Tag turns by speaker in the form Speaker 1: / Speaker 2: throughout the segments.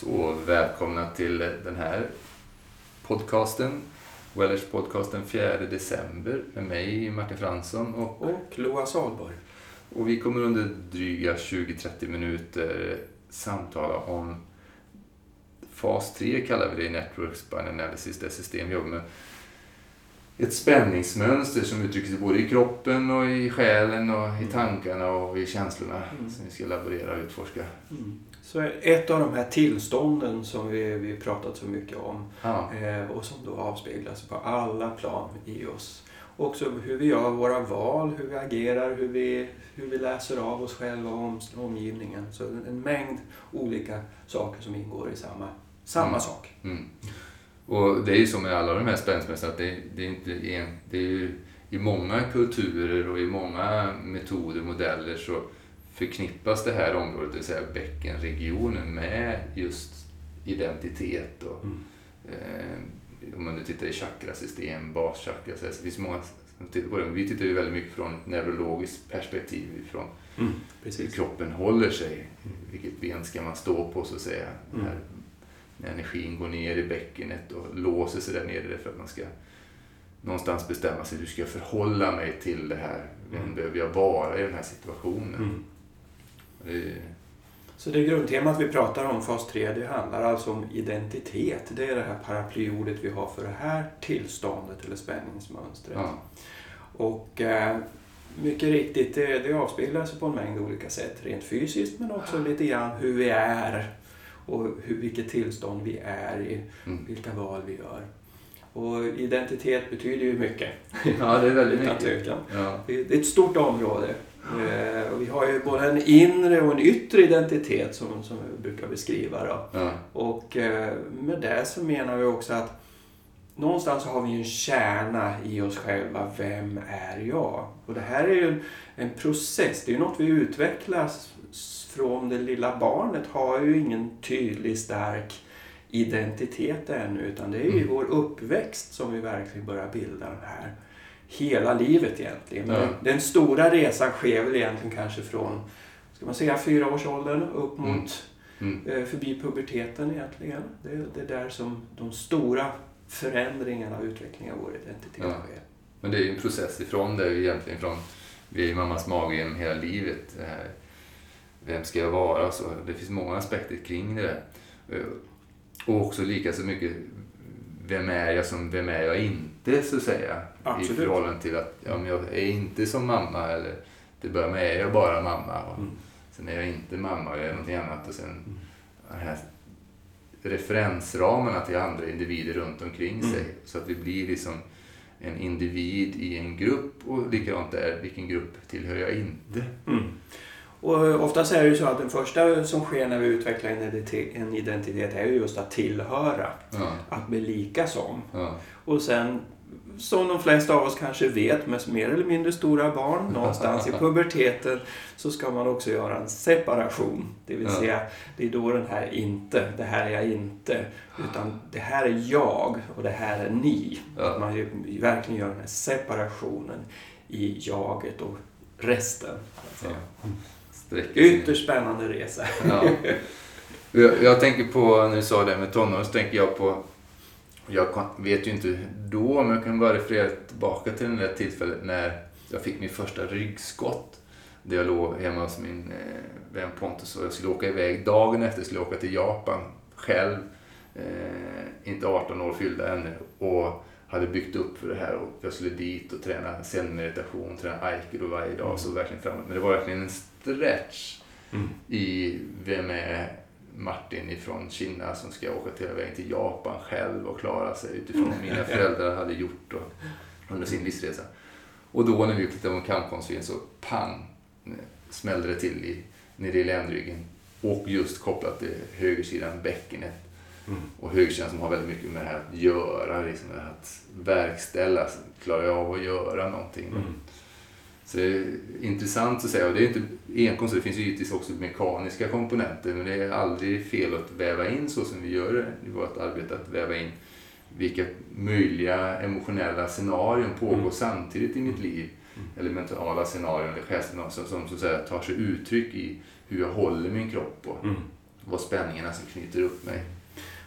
Speaker 1: Så välkomna till den här podcasten. Wellers podcast den 4 december med mig Martin Fransson och,
Speaker 2: och Loa Salborg.
Speaker 1: Och vi kommer under dryga 20-30 minuter samtala om fas 3 kallar vi det i Network Spine Analysis, det system vi jobbar med. Ett spänningsmönster som uttrycker sig både i kroppen och i själen och i mm. tankarna och i känslorna mm. som vi ska laborera och utforska. Mm.
Speaker 2: Så ett av de här tillstånden som vi, vi pratat så mycket om ja. eh, och som då avspeglas på alla plan i oss. Också hur vi gör våra val, hur vi agerar, hur vi, hur vi läser av oss själva och om, omgivningen. Så en mängd olika saker som ingår i samma, samma mm. sak. Mm.
Speaker 1: Och det är ju så med alla de här spänningsmönstren att det, det, är inte en, det är ju i många kulturer och i många metoder, modeller så förknippas det här området, det vill säga bäckenregionen, med just identitet. Och, mm. eh, om man nu tittar i chakrasystem, baschakra, så det finns många som tittar på det. Vi tittar ju väldigt mycket från ett neurologiskt perspektiv, från mm, hur kroppen håller sig. Mm. Vilket ben ska man stå på så att säga. Mm. När, när energin går ner i bäckenet och låser sig där nere för att man ska någonstans bestämma sig. Hur ska jag förhålla mig till det här? Vem mm. behöver jag vara i den här situationen? Mm.
Speaker 2: Så det grundtemat vi pratar om, fas 3, det handlar alltså om identitet. Det är det här paraplyordet vi har för det här tillståndet eller spänningsmönstret. Ja. Och eh, mycket riktigt, det, det avspeglar sig på en mängd olika sätt. Rent fysiskt men också lite grann hur vi är och hur, vilket tillstånd vi är i, mm. vilka val vi gör. Och identitet betyder ju mycket.
Speaker 1: Ja, det är väldigt mycket.
Speaker 2: Ja. Det är ett stort område. Eh, och vi har ju både en inre och en yttre identitet som, som vi brukar beskriva. Då. Ja. Och eh, med det så menar vi också att någonstans har vi en kärna i oss själva. Vem är jag? Och det här är ju en, en process. Det är ju något vi utvecklas från det lilla barnet. Har ju ingen tydlig stark identitet ännu utan det är ju mm. vår uppväxt som vi verkligen börjar bilda den här hela livet egentligen. Ja. Den stora resan sker väl egentligen kanske från, ska man säga fyraårsåldern upp mm. mot mm. Mm. förbi puberteten egentligen. Det, det är där som de stora förändringarna och utvecklingen av vår identitet ja. sker.
Speaker 1: Men det är ju en process ifrån det egentligen från vi är i mammas mage genom hela livet. Vem ska jag vara? Så det finns många aspekter kring det. Och också lika så mycket vem är jag som vem är jag inte så att säga. Absolut. I förhållande till att ja, men jag är inte som mamma eller till början med är jag bara mamma. Och mm. Sen är jag inte mamma och jag är någonting annat. Och sen mm. den här referensramarna till andra individer runt omkring mm. sig. Så att vi blir liksom en individ i en grupp och likadant där, vilken grupp tillhör jag inte? Mm.
Speaker 2: Och oftast är det ju så att den första som sker när vi utvecklar en identitet är just att tillhöra. Ja. Att bli lika som. Ja. Och sen, som de flesta av oss kanske vet med mer eller mindre stora barn, någonstans i puberteten, så ska man också göra en separation. Det vill säga, det är då den här inte, det här är jag inte, utan det här är jag och det här är ni. Att man ju, verkligen gör den här separationen i jaget och resten. Ytterst spännande resa. Ja.
Speaker 1: Jag, jag, tänker på, när du sa det med tonåren, så tänker jag på jag vet ju inte då, men jag kan bara referera tillbaka till det där tillfället när jag fick min första ryggskott. Där jag låg hemma hos min eh, vän Pontus och jag skulle åka iväg. Dagen efter skulle jag åka till Japan själv. Eh, inte 18 år fyllda ännu. Och hade byggt upp för det här och jag skulle dit och träna zen-meditation, träna aikido varje dag. Mm. Så verkligen framåt. Men det var verkligen en stretch mm. i vem är Martin ifrån Kina som ska åka hela vägen till Japan själv och klara sig utifrån vad mina föräldrar hade gjort och, under sin livsresa. Och då när vi på en kampkonstfilm så pang smällde det till i, nere i ländryggen och just kopplat till högersidan bäckenet. Mm. Och högersidan som har väldigt mycket med det här att göra, liksom, att verkställa. Klarar jag av att göra någonting? Mm. Intressant att säga. Och det är inte enkom så, det finns ju givetvis också mekaniska komponenter. Men det är aldrig fel att väva in så som vi gör i vårt arbete. Att väva in vilka möjliga emotionella scenarion pågår mm. samtidigt i mitt liv. Mm. Eller mentala scenarion eller själscenarion som, som så att säga, tar sig uttryck i hur jag håller min kropp. Och, mm. vad spänningarna som knyter upp mig.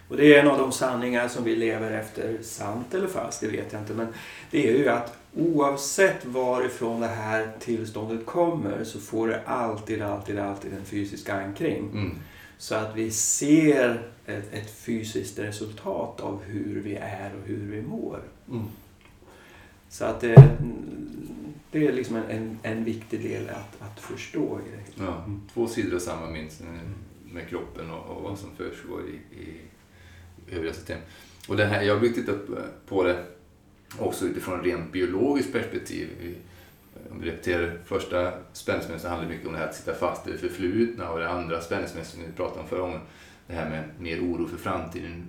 Speaker 2: Och det är en av de sanningar som vi lever efter, sant eller falskt, det vet jag inte. Men det är ju att oavsett varifrån det här tillståndet kommer så får det alltid, alltid, alltid en fysisk ankring. Mm. Så att vi ser ett, ett, fysiskt resultat av hur vi är och hur vi mår. Mm. Så att det, det är liksom en, en, viktig del att, att förstå. I
Speaker 1: det. Ja, två sidor av samma mynt med kroppen och, och vad som försiggår i, i övriga system. Och det här, jag har tittat på det också utifrån rent biologiskt perspektiv. Om vi repeterar första spänningsmönstret handlar mycket om det här att sitta fast i det förflutna och det andra spänningsmönstret vi pratade om förra gången, det här med mer oro för framtiden,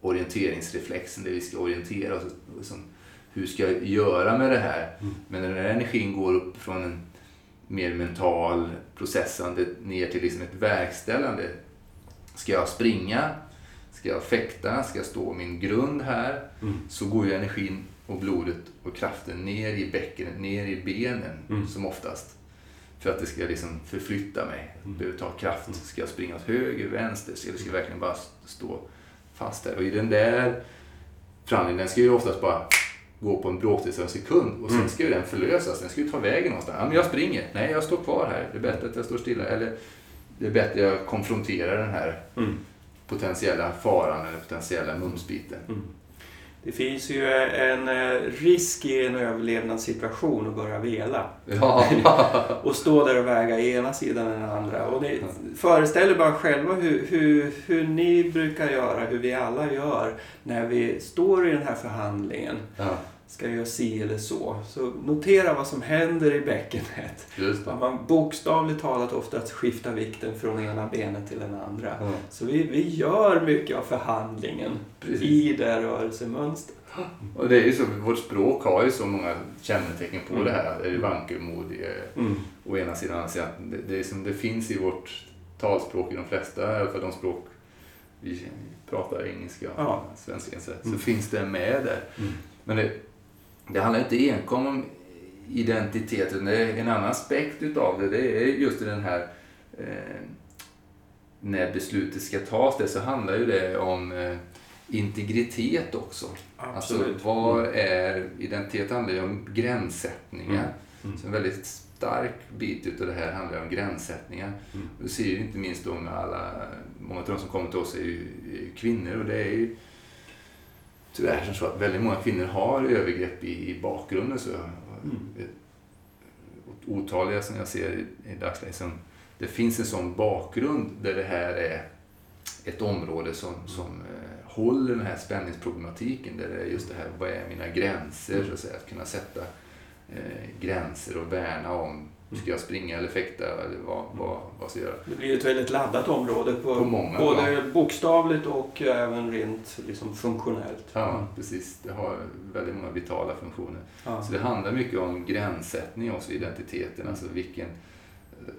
Speaker 1: orienteringsreflexen, det vi ska orientera oss. Liksom, hur ska jag göra med det här? Mm. Men när den här energin går upp från en mer mental processande ner till liksom ett verkställande. Ska jag springa? Ska jag fäkta? Ska jag stå min grund här? Mm. Så går ju energin och blodet och kraften ner i bäckenet, ner i benen mm. som oftast. För att det ska liksom förflytta mig. Mm. Behöver ta kraft. Ska jag springa åt höger, vänster? Ska jag verkligen bara stå fast där? Och i den där förhandlingen, den ska ju oftast bara gå på en bråkdel av en sekund och sen mm. ska ju den förlösas. Den ska ju ta vägen någonstans. Ja, men jag springer. Nej, jag står kvar här. Det är bättre att jag står stilla. Eller det är bättre att jag konfronterar den här mm. potentiella faran eller potentiella mumsbiten. Mm.
Speaker 2: Det finns ju en eh, risk i en överlevnadssituation att börja vela.
Speaker 1: Ja.
Speaker 2: och stå där och väga ena sidan än den andra. Och ni föreställer bara själva hur, hur, hur ni brukar göra, hur vi alla gör när vi står i den här förhandlingen. Ja ska jag göra si eller så. Så notera vad som händer i bäckenet. Att man bokstavligt talat ofta skiftar vikten från ena benet till den andra. Mm. Så vi, vi gör mycket av förhandlingen Precis. i det rörelsemönstret.
Speaker 1: Och det är ju så, vårt språk har ju så många kännetecken på mm. det här. Vankelmodig mm. å ena sidan. Alltså det, det, är som det finns i vårt talspråk i de flesta, i alla fall de språk vi pratar engelska ja. svenska, så, mm. så finns det med där. Mm. Men det, det handlar inte enkom om identiteten. Det är en annan aspekt utav det. Det är just den här eh, när beslutet ska tas det så handlar ju det om eh, integritet också. Absolut. Alltså vad är, identitet handlar ju om gränssättningar. Mm. Mm. Så en väldigt stark bit utav det här handlar om gränssättningar. Mm. Du ser ju inte minst då med alla, många av de som kommer till oss är ju kvinnor och det är ju tyvärr som så att väldigt många kvinnor har övergrepp i, i bakgrunden. Så, mm. Otaliga som jag ser i, i dagsläget. Som, det finns en sån bakgrund där det här är ett område som, som eh, håller den här spänningsproblematiken. Där det är just det här, vad är mina gränser? Så att, säga, att kunna sätta eh, gränser och värna om Ska jag springa eller fäkta eller vad, vad, vad ska jag göra?
Speaker 2: Det blir ett väldigt laddat område på, på många, både ja. bokstavligt och även rent liksom, funktionellt.
Speaker 1: Ja, precis. Det har väldigt många vitala funktioner. Ja. Så det handlar mycket om gränssättning också, identiteten. Alltså vilken eh,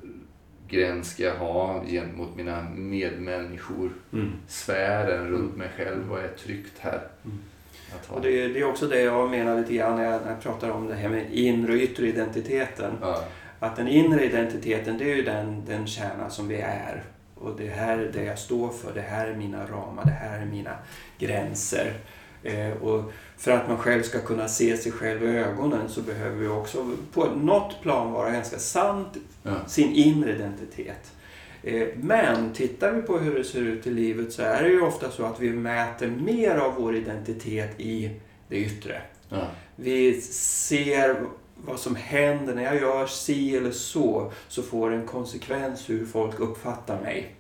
Speaker 1: gräns ska jag ha gentemot mina medmänniskor? Mm. Sfären runt mm. mig själv, vad är tryggt här? Mm.
Speaker 2: Och det, det, är också det jag menar lite grann när jag, när jag pratar om det här med inre och yttre identiteten. Ja. Att den inre identiteten, det är ju den, den kärna som vi är. Och det här är det jag står för, det här är mina ramar, det här är mina gränser. Eh, och för att man själv ska kunna se sig själv i ögonen så behöver vi också på något plan vara ganska sant ja. sin inre identitet. Eh, men tittar vi på hur det ser ut i livet så är det ju ofta så att vi mäter mer av vår identitet i det yttre. Ja. Vi ser vad som händer när jag gör si eller så, så får det en konsekvens hur folk uppfattar mig.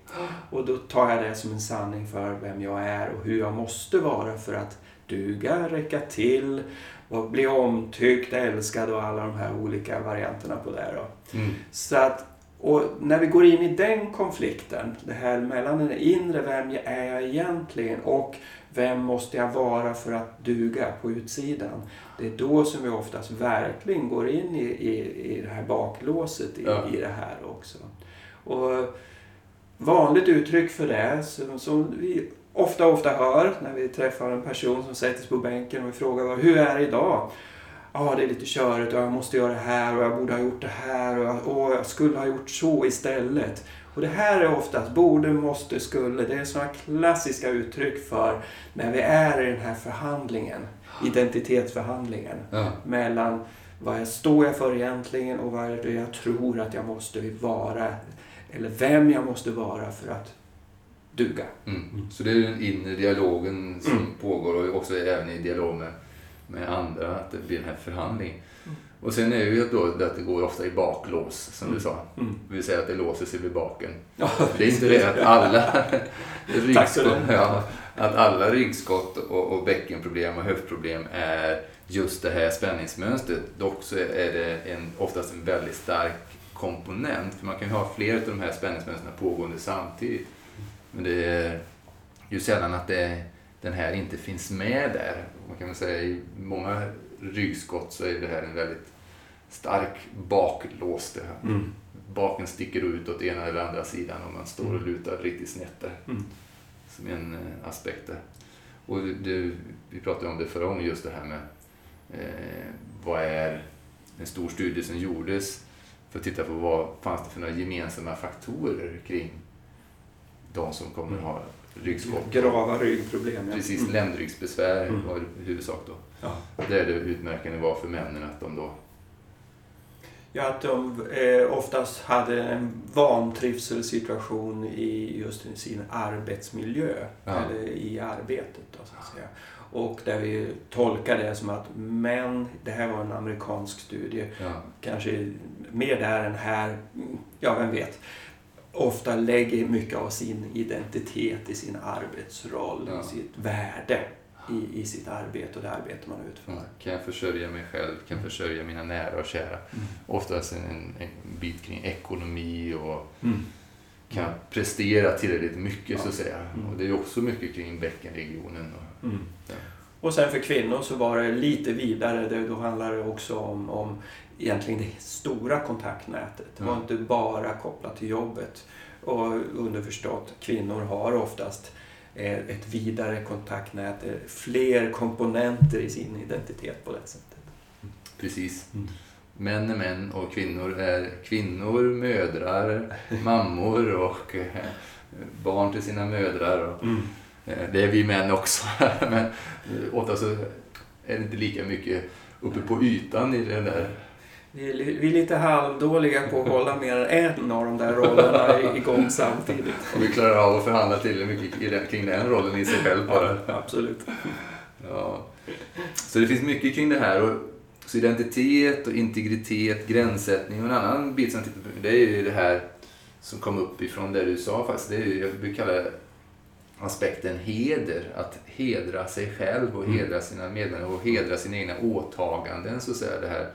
Speaker 2: Och då tar jag det som en sanning för vem jag är och hur jag måste vara för att duga, räcka till, och bli omtyckt, älskad och alla de här olika varianterna på det. Då. Mm. Så att, och när vi går in i den konflikten, det här mellan den inre, vem är jag egentligen och vem måste jag vara för att duga på utsidan? Det är då som vi oftast verkligen går in i, i, i det här baklåset i, ja. i det här också. Och vanligt uttryck för det som, som vi ofta, ofta hör när vi träffar en person som sätter sig på bänken och vi frågar hur är det idag? Ja, ah, det är lite körigt och jag måste göra det här och jag borde ha gjort det här och, och jag skulle ha gjort så istället. Och det här är oftast borde, måste, skulle. Det är sådana klassiska uttryck för när vi är i den här förhandlingen, identitetsförhandlingen. Ja. Mellan vad jag står jag för egentligen och vad är det jag tror att jag måste vara. Eller vem jag måste vara för att duga.
Speaker 1: Mm. Så det är den inre dialogen som mm. pågår och också även i dialog med, med andra, att det blir den här förhandlingen. Mm. Och sen är det ju då att det går ofta i baklås, som du mm. sa. Mm. Det vill säga att det låser sig vid baken. Ja, det är inte det att alla ryggskott, ja, att alla ryggskott och, och bäckenproblem och höftproblem är just det här spänningsmönstret. Dock så är det en, oftast en väldigt stark komponent. För man kan ju ha flera av de här spänningsmönstren pågående samtidigt. Men det är ju sällan att det, den här inte finns med där. Man kan väl säga i många ryggskott så är det här en väldigt stark baklås. Mm. Baken sticker ut åt ena eller andra sidan om man står och mm. lutar riktigt snett där. Mm. Som en eh, aspekt där. Och det, vi pratade om det förra gången, just det här med eh, vad är en stor studie som gjordes för att titta på vad fanns det för några gemensamma faktorer kring de som kommer att ha ryggskott.
Speaker 2: Grava ryggproblem.
Speaker 1: Ja. Precis, mm. ländryggsbesvär mm. var huvudsak då. Ja. Där det utmärkande var för männen att de då
Speaker 2: Ja, att de eh, oftast hade en vantrivselsituation i just sin arbetsmiljö, ja. eller i arbetet. Då, så att säga. Och där vi tolkar det som att män, det här var en amerikansk studie, ja. kanske mer där än här, ja vem vet, ofta lägger mycket av sin identitet i sin arbetsroll, ja. i sitt värde i, i sitt arbete och det arbete man utför. Ja,
Speaker 1: kan jag försörja mig själv? Kan jag försörja mina nära och kära? Mm. Oftast en, en bit kring ekonomi och mm. kan jag prestera tillräckligt mycket ja. så att säga. Mm. Och det är också mycket kring bäckenregionen. Och, mm.
Speaker 2: ja. och sen för kvinnor så var det lite vidare. Det, då handlar det också om, om egentligen det stora kontaktnätet. Det var inte bara kopplat till jobbet. Och underförstått, kvinnor har oftast ett vidare kontaktnät, fler komponenter i sin identitet på det sättet.
Speaker 1: Precis. Mm. Män är män och kvinnor är kvinnor, mödrar, mammor och eh, barn till sina mödrar. Mm. Eh, det är vi män också, men ofta så är det inte lika mycket uppe på ytan i den där
Speaker 2: vi är, lite halvdåliga på att hålla mer än en av de där rollerna igång samtidigt.
Speaker 1: Och vi klarar av att förhandla till mycket kring den rollen i sig själv bara.
Speaker 2: Ja, absolut.
Speaker 1: Ja. Så det finns mycket kring det här. Och, så identitet och integritet, gränssättning och en annan bit som det är ju det här som kom upp ifrån det du sa faktiskt. Det är ju, jag brukar kalla aspekten heder. Att hedra sig själv och hedra sina medlemmar och hedra sina egna åtaganden. Så att säga, det här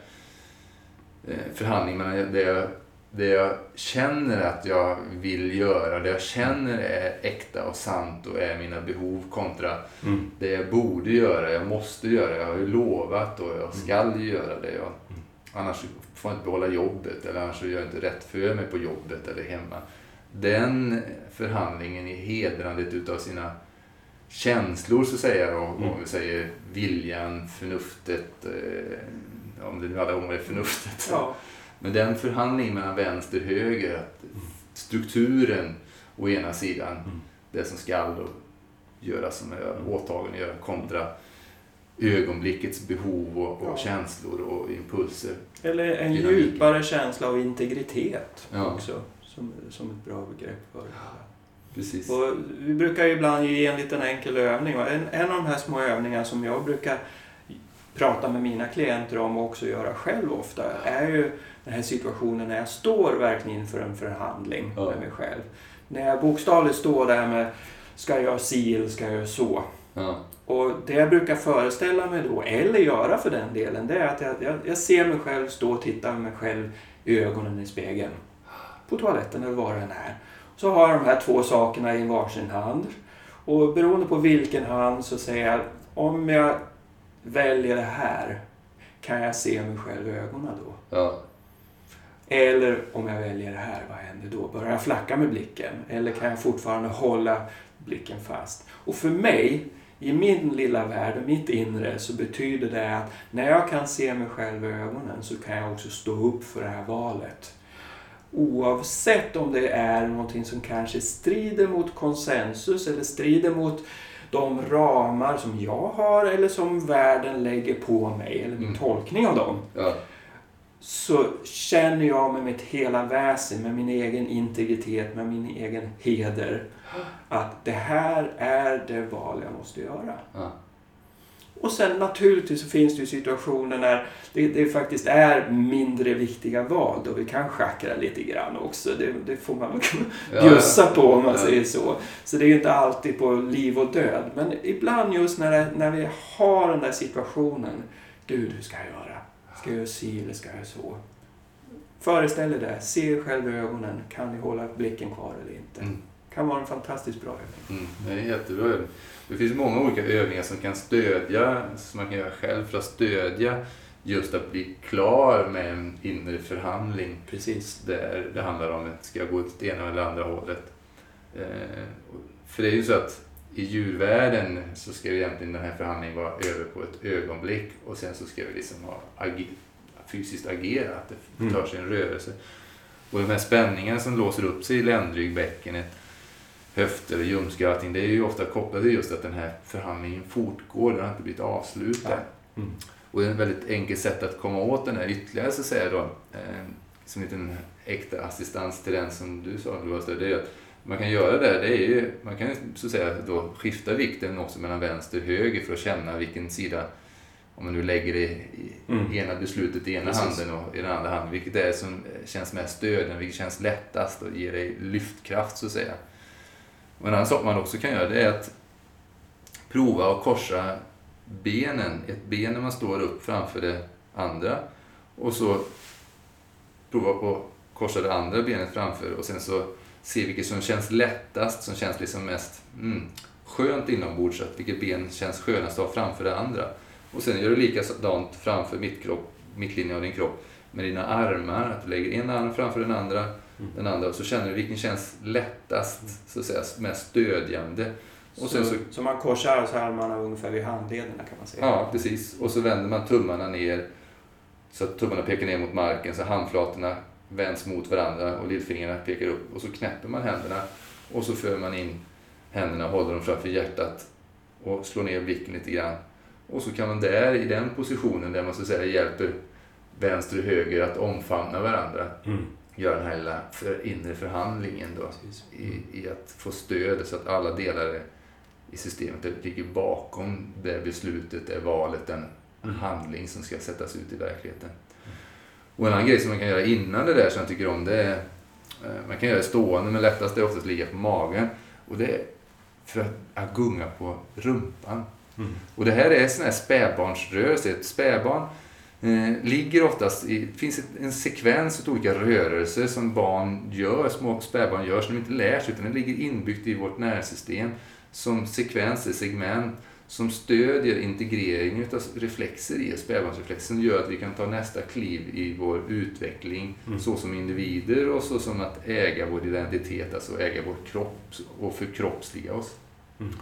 Speaker 1: förhandling mellan det jag, det jag känner att jag vill göra, det jag känner är äkta och sant och är mina behov kontra mm. det jag borde göra, jag måste göra, jag har ju lovat och jag ska mm. göra det. Jag, mm. annars får jag inte behålla jobbet eller annars gör jag inte rätt för mig på jobbet eller hemma. Den förhandlingen i hedrandet utav sina känslor så att säga och, mm. och vi säger viljan, förnuftet, eh, om det nu alla gånger är förnuftet. Ja. Men den förhandlingen mellan vänster och höger, att strukturen å ena sidan, mm. det som skall göras som är åtagen att göra kontra ögonblickets behov och, och ja. känslor och impulser.
Speaker 2: Eller en djupare känsla av integritet ja. också, som, som ett bra begrepp för det.
Speaker 1: Precis.
Speaker 2: Och vi brukar ibland ge en liten enkel övning. En, en av de här små övningarna som jag brukar prata med mina klienter om och också göra själv ofta är ju den här situationen när jag står verkligen inför en förhandling ja. med mig själv. När jag bokstavligt står där med ska jag göra si eller ska jag göra så? Ja. Och det jag brukar föreställa mig då, eller göra för den delen, det är att jag, jag, jag ser mig själv stå och titta mig själv i ögonen i spegeln. På toaletten eller var det än är. Så har jag de här två sakerna i varsin hand. Och beroende på vilken hand så säger jag, om jag väljer det här, kan jag se mig själv i ögonen då? Ja. Eller om jag väljer det här, vad händer då? Börjar jag flacka med blicken? Eller kan jag fortfarande hålla blicken fast? Och för mig, i min lilla värld, mitt inre, så betyder det att när jag kan se mig själv i ögonen så kan jag också stå upp för det här valet. oavsett om det är någonting som kanske strider mot konsensus eller strider mot de ramar som jag har eller som världen lägger på mig eller min mm. tolkning av dem. Ja. Så känner jag med mitt hela väsen, med min egen integritet, med min egen heder att det här är det val jag måste göra. Ja. Och sen naturligtvis så finns det ju situationer när det, det, faktiskt är mindre viktiga val då vi kan schackra lite grann också. Det, det får man bjussa på om man säger så. Så det är ju inte alltid på liv och död. Men ibland just när, det, när vi har den där situationen. Gud, hur ska jag göra? Ska jag göra si eller ska jag göra så? Föreställ dig det. Se er själv i ögonen. Kan ni hålla blicken kvar eller inte? Mm. kan vara en fantastiskt bra övning.
Speaker 1: Mm, det är jättebra övning. Det finns många olika övningar som kan stödja, som man kan göra själv för att stödja just att bli klar med en inre förhandling.
Speaker 2: Precis.
Speaker 1: Där det handlar om, ska jag gå åt det ena eller andra hållet? Eh, för det är ju så att i djurvärlden så ska egentligen den här förhandlingen vara över på ett ögonblick och sen så ska vi liksom ha ager, fysiskt agera, att det mm. tar sig en rörelse. Och de här spänningarna som låser upp sig i ländryggbäckenet ljumskar och allting. Det är ju ofta kopplat till just att den här förhandlingen fortgår. Den har inte blivit avslutad. Mm. Och det är ett väldigt enkelt sätt att komma åt den här ytterligare så att säga då. Eh, som en liten äkta assistans till den som du sa, det är att man kan göra det, det är ju, man kan så att säga då skifta vikten också mellan vänster och höger för att känna vilken sida, om man nu lägger det i mm. ena beslutet i ena Precis. handen och i den andra handen, vilket är som känns mest stödjande, vilket känns lättast och ger dig lyftkraft så att säga. Och en annan sak man också kan göra det är att prova att korsa benen. Ett ben när man står upp framför det andra och så prova att korsa det andra benet framför och sen så se vilket som känns lättast, som känns liksom mest mm, skönt inombords. Vilket ben känns skönast att ha framför det andra. Och sen gör du likadant framför mittkropp, mittlinjen av din kropp med dina armar. Att du lägger en arm framför den andra mm. den andra och så känner du vilken känns lättast, så att säga, mest stödjande.
Speaker 2: Och så, så, så man korsar så armarna ungefär vid handlederna kan man säga?
Speaker 1: Ja, precis. Och så vänder man tummarna ner så att tummarna pekar ner mot marken så handflatorna vänds mot varandra och lillfingrarna pekar upp och så knäpper man händerna och så för man in händerna och håller dem framför hjärtat och slår ner blicken lite grann. Och så kan man där, i den positionen där man så att säga hjälper vänster och höger att omfamna varandra, mm göra den här lilla för, inre förhandlingen då, i, i att få stöd så att alla delar i systemet ligger bakom det beslutet, det valet, den mm. handling som ska sättas ut i verkligheten. Och en annan grej som man kan göra innan det där som jag tycker om det är, eh, man kan göra det stående men lättast är oftast ligga på magen. Och det är för att gunga på rumpan. Mm. Och det här är sån här spädbarnsrörelse. Ett spädbarn ligger oftast i, det finns en sekvens av olika rörelser som barn gör, små spädbarn gör, som de inte lär sig, utan det ligger inbyggt i vårt nervsystem som sekvenser, segment, som stödjer integrering av reflexer i spädbarnsreflexen som gör att vi kan ta nästa kliv i vår utveckling mm. så som individer och så som att äga vår identitet, alltså äga vår kropp och förkroppsliga oss. Mm.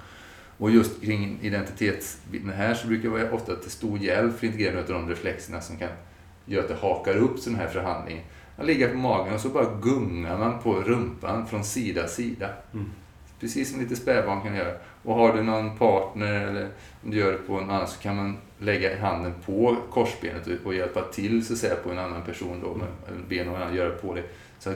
Speaker 1: Och just kring identitetsbiten här så brukar det vara ofta till stor hjälp för integreringen av de reflexerna som kan göra att det hakar upp sån här förhandling. Man ligger på magen och så bara gungar man på rumpan från sida till sida. Mm. Precis som lite spädbarn kan göra. Och har du någon partner eller om du gör det på en annan så kan man lägga handen på korsbenet och hjälpa till så att säga på en annan person då, med, eller ben och annan, göra på det. Så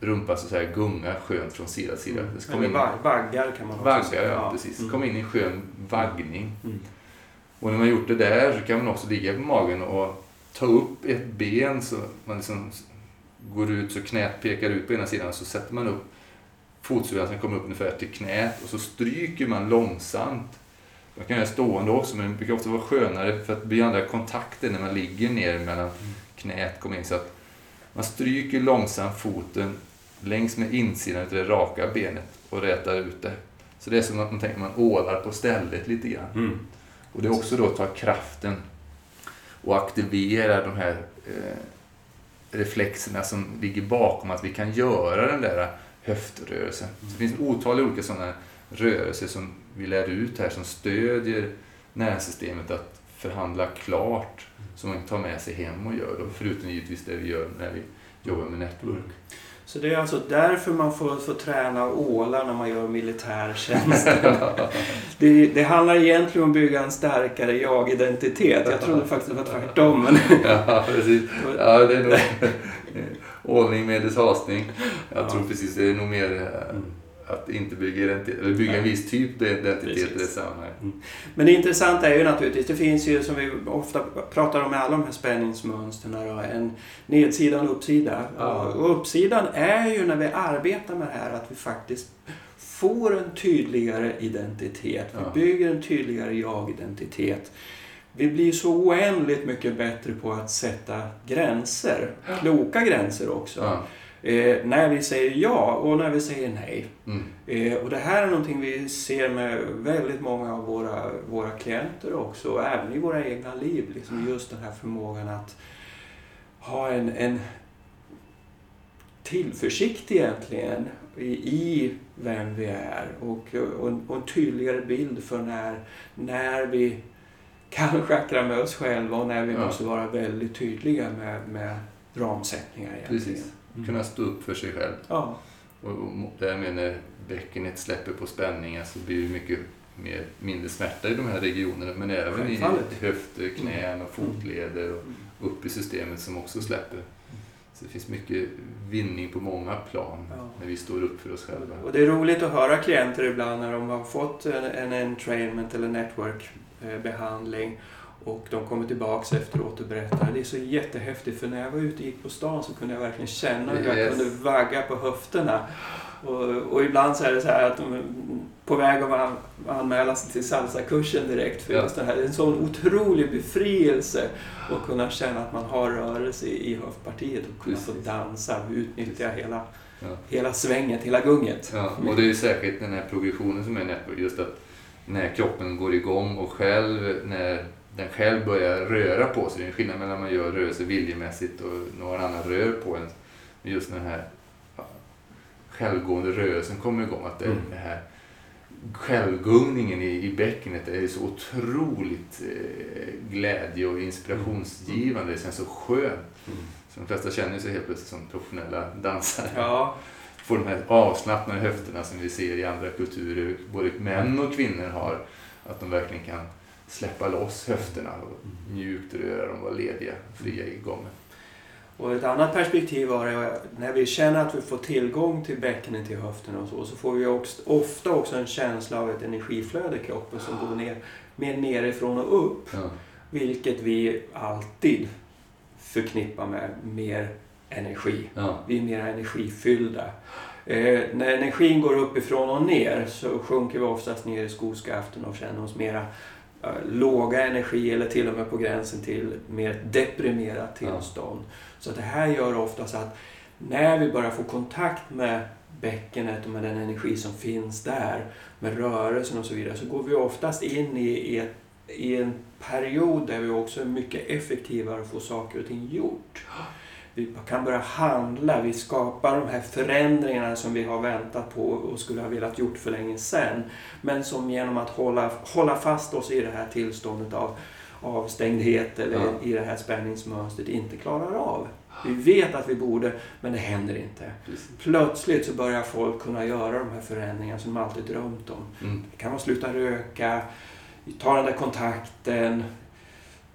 Speaker 1: rumpa så säga gungar skönt från sida till sida.
Speaker 2: Mm. Eller in... vaggar kan man också
Speaker 1: vaggar, säga. ja, precis. Mm. Kom in i en skön vaggning. Mm. Och när man gjort det där så kan man också ligga på magen och ta upp ett ben så man liksom går ut så knät pekar ut på ena sidan så sätter man upp fotsulan som kommer upp ungefär till knät och så stryker man långsamt. Man kan göra stående också men det brukar ofta vara skönare för att det blir andra kontakter när man ligger ner mellan mm. knät kommer in. Så att man stryker långsamt foten längs med insidan av det raka benet och rätar ut det. Så det är som att man tänker man ålar på stället lite grann. Mm. Och det är också då att ta kraften och aktivera de här eh, reflexerna som ligger bakom att vi kan göra den där höftrörelsen. Mm. Det finns otaliga olika sådana rörelser som vi lär ut här som stödjer nervsystemet att förhandla klart som man tar med sig hem och gör. Då, förutom givetvis det vi gör när vi jobbar med network.
Speaker 2: Så det är alltså därför man får, får träna ålar när man gör militärtjänst. det, det handlar egentligen om att bygga en starkare jag-identitet. Jag trodde faktiskt det var tvärtom. Men
Speaker 1: ja, precis. Ja, det är nog ordning medelst hasning. Jag ja. tror precis det är nog mer eh, mm att inte bygga, eller bygga en viss typ av identitet i det sammanhanget. Mm.
Speaker 2: Men det intressanta är ju naturligtvis, det finns ju som vi ofta pratar om med alla de här spänningsmönstren, en nedsida och en uppsida. Ja. Och uppsidan är ju när vi arbetar med det här att vi faktiskt får en tydligare identitet. Vi ja. bygger en tydligare jag-identitet. Vi blir så oändligt mycket bättre på att sätta gränser, kloka gränser också. Ja. Eh, när vi säger ja och när vi säger nej. Mm. Eh, och det här är någonting vi ser med väldigt många av våra, våra klienter också, och även i våra egna liv. Liksom just den här förmågan att ha en, en tillförsikt egentligen i, i vem vi är och, och, en, och en tydligare bild för när, när vi kan schackra med oss själva och när vi ja. måste vara väldigt tydliga med, med ramsättningar egentligen. Precis.
Speaker 1: Mm. Kunna stå upp för sig själv.
Speaker 2: Ja.
Speaker 1: Och, och därmed när bäckenet släpper på spänningar så blir det mycket mer, mindre smärta i de här regionerna. Men även i höfter, knän och mm. fotleder och upp i systemet som också släpper. Så det finns mycket vinning på många plan ja. när vi står upp för oss själva.
Speaker 2: Och det är roligt att höra klienter ibland när de har fått en, en entrainment eller network-behandling och de kommer tillbaks efteråt och berättar. Det är så jättehäftigt för när jag var ute och gick på stan så kunde jag verkligen känna hur jag kunde vagga på höfterna. Och, och, ibland så är det så här att de är på väg att anmäla sig till salsakursen direkt. För ja. just det här. Det är en sån otrolig befrielse att kunna känna att man har rörelse i, i höftpartiet och kunna Precis. få dansa och utnyttja hela, ja. hela svänget, hela gunget.
Speaker 1: Ja, och det är ju särskilt den här progressionen som är network. Just att när kroppen går igång och själv när den själv börjar röra på sig. Det är en skillnad mellan när man gör rörelse viljemässigt och någon annan rör på en. Men just den här självgående rörelsen kommer igång. Att det, mm. det här självgungningen i, i bäckenet är så otroligt eh, glädje och inspirationsgivande. Det känns så skönt. Mm. Så de flesta känner sig helt plötsligt som professionella dansare.
Speaker 2: Ja.
Speaker 1: Får de här avslappnade höfterna som vi ser i andra kulturer, både män och kvinnor har. Att de verkligen kan släppa loss höfterna och mjukt röra dem, vara lediga, fria i gången.
Speaker 2: Och ett annat perspektiv var det när vi känner att vi får tillgång till bäckenet i höften och så, så får vi också, ofta också en känsla av ett energiflöde i kroppen som går ner, mer nerifrån och upp. Ja. Vilket vi alltid förknippar med mer energi. Ja. Vi är mer energifyllda. Eh, när energin går uppifrån och ner så sjunker vi oftast ner i skoskaften och känner oss mera låga energi eller till och med på gränsen till mer deprimerat tillstånd. Ja. Så det här gör oftast att när vi börjar få kontakt med bäckenet och med den energi som finns där, med rörelsen och så vidare, så går vi oftast in i, i, i en period där vi också är mycket effektivare att få saker och ting gjort vi kan börja handla, vi skapar de här förändringarna som vi har väntat på och skulle ha velat gjort för länge sedan. Men som genom att hålla, hålla fast oss i det här tillståndet av avstängdhet eller ja. i det här spänningsmönstret inte klarar av. Vi vet att vi borde, men det händer inte. Precis. Plötsligt så börjar folk kunna göra de här förändringarna som de alltid drömt om. Mm. Det kan vara sluta röka, ta den där kontakten,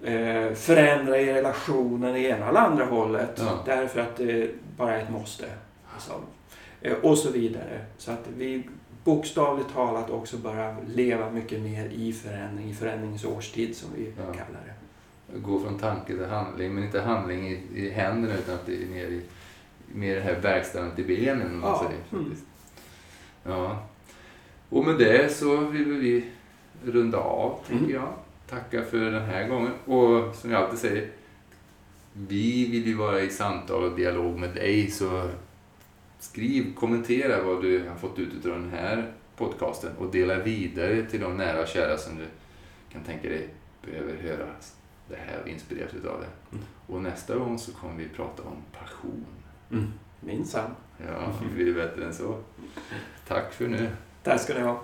Speaker 2: eh, förändra i relationen i ena eller andra hållet. Ja. Därför att det bara är ett måste. Liksom. Eh, och så vidare. Så att vi bokstavligt talat också bara leva mycket mer i förändring, i förändringsårstid som vi ja. kallar det.
Speaker 1: Gå från tanke till handling, men inte handling i, i händerna utan att det är mer i mer det här verkställandet i benen. Om man ja. säger. Mm. ja. Och med det så vill vi runda av, tänker mm. jag tacka för den här gången. Och som jag alltid säger, vi vill ju vara i samtal och dialog med dig. Så skriv, kommentera vad du har fått ut av den här podcasten och dela vidare till de nära och kära som du kan tänka dig behöver höra det här och inspireras av det. Mm. Och nästa gång så kommer vi prata om passion.
Speaker 2: Mm. Minsann.
Speaker 1: Ja, vi blir bättre än så. Tack för nu.
Speaker 2: Tack ska ni ha.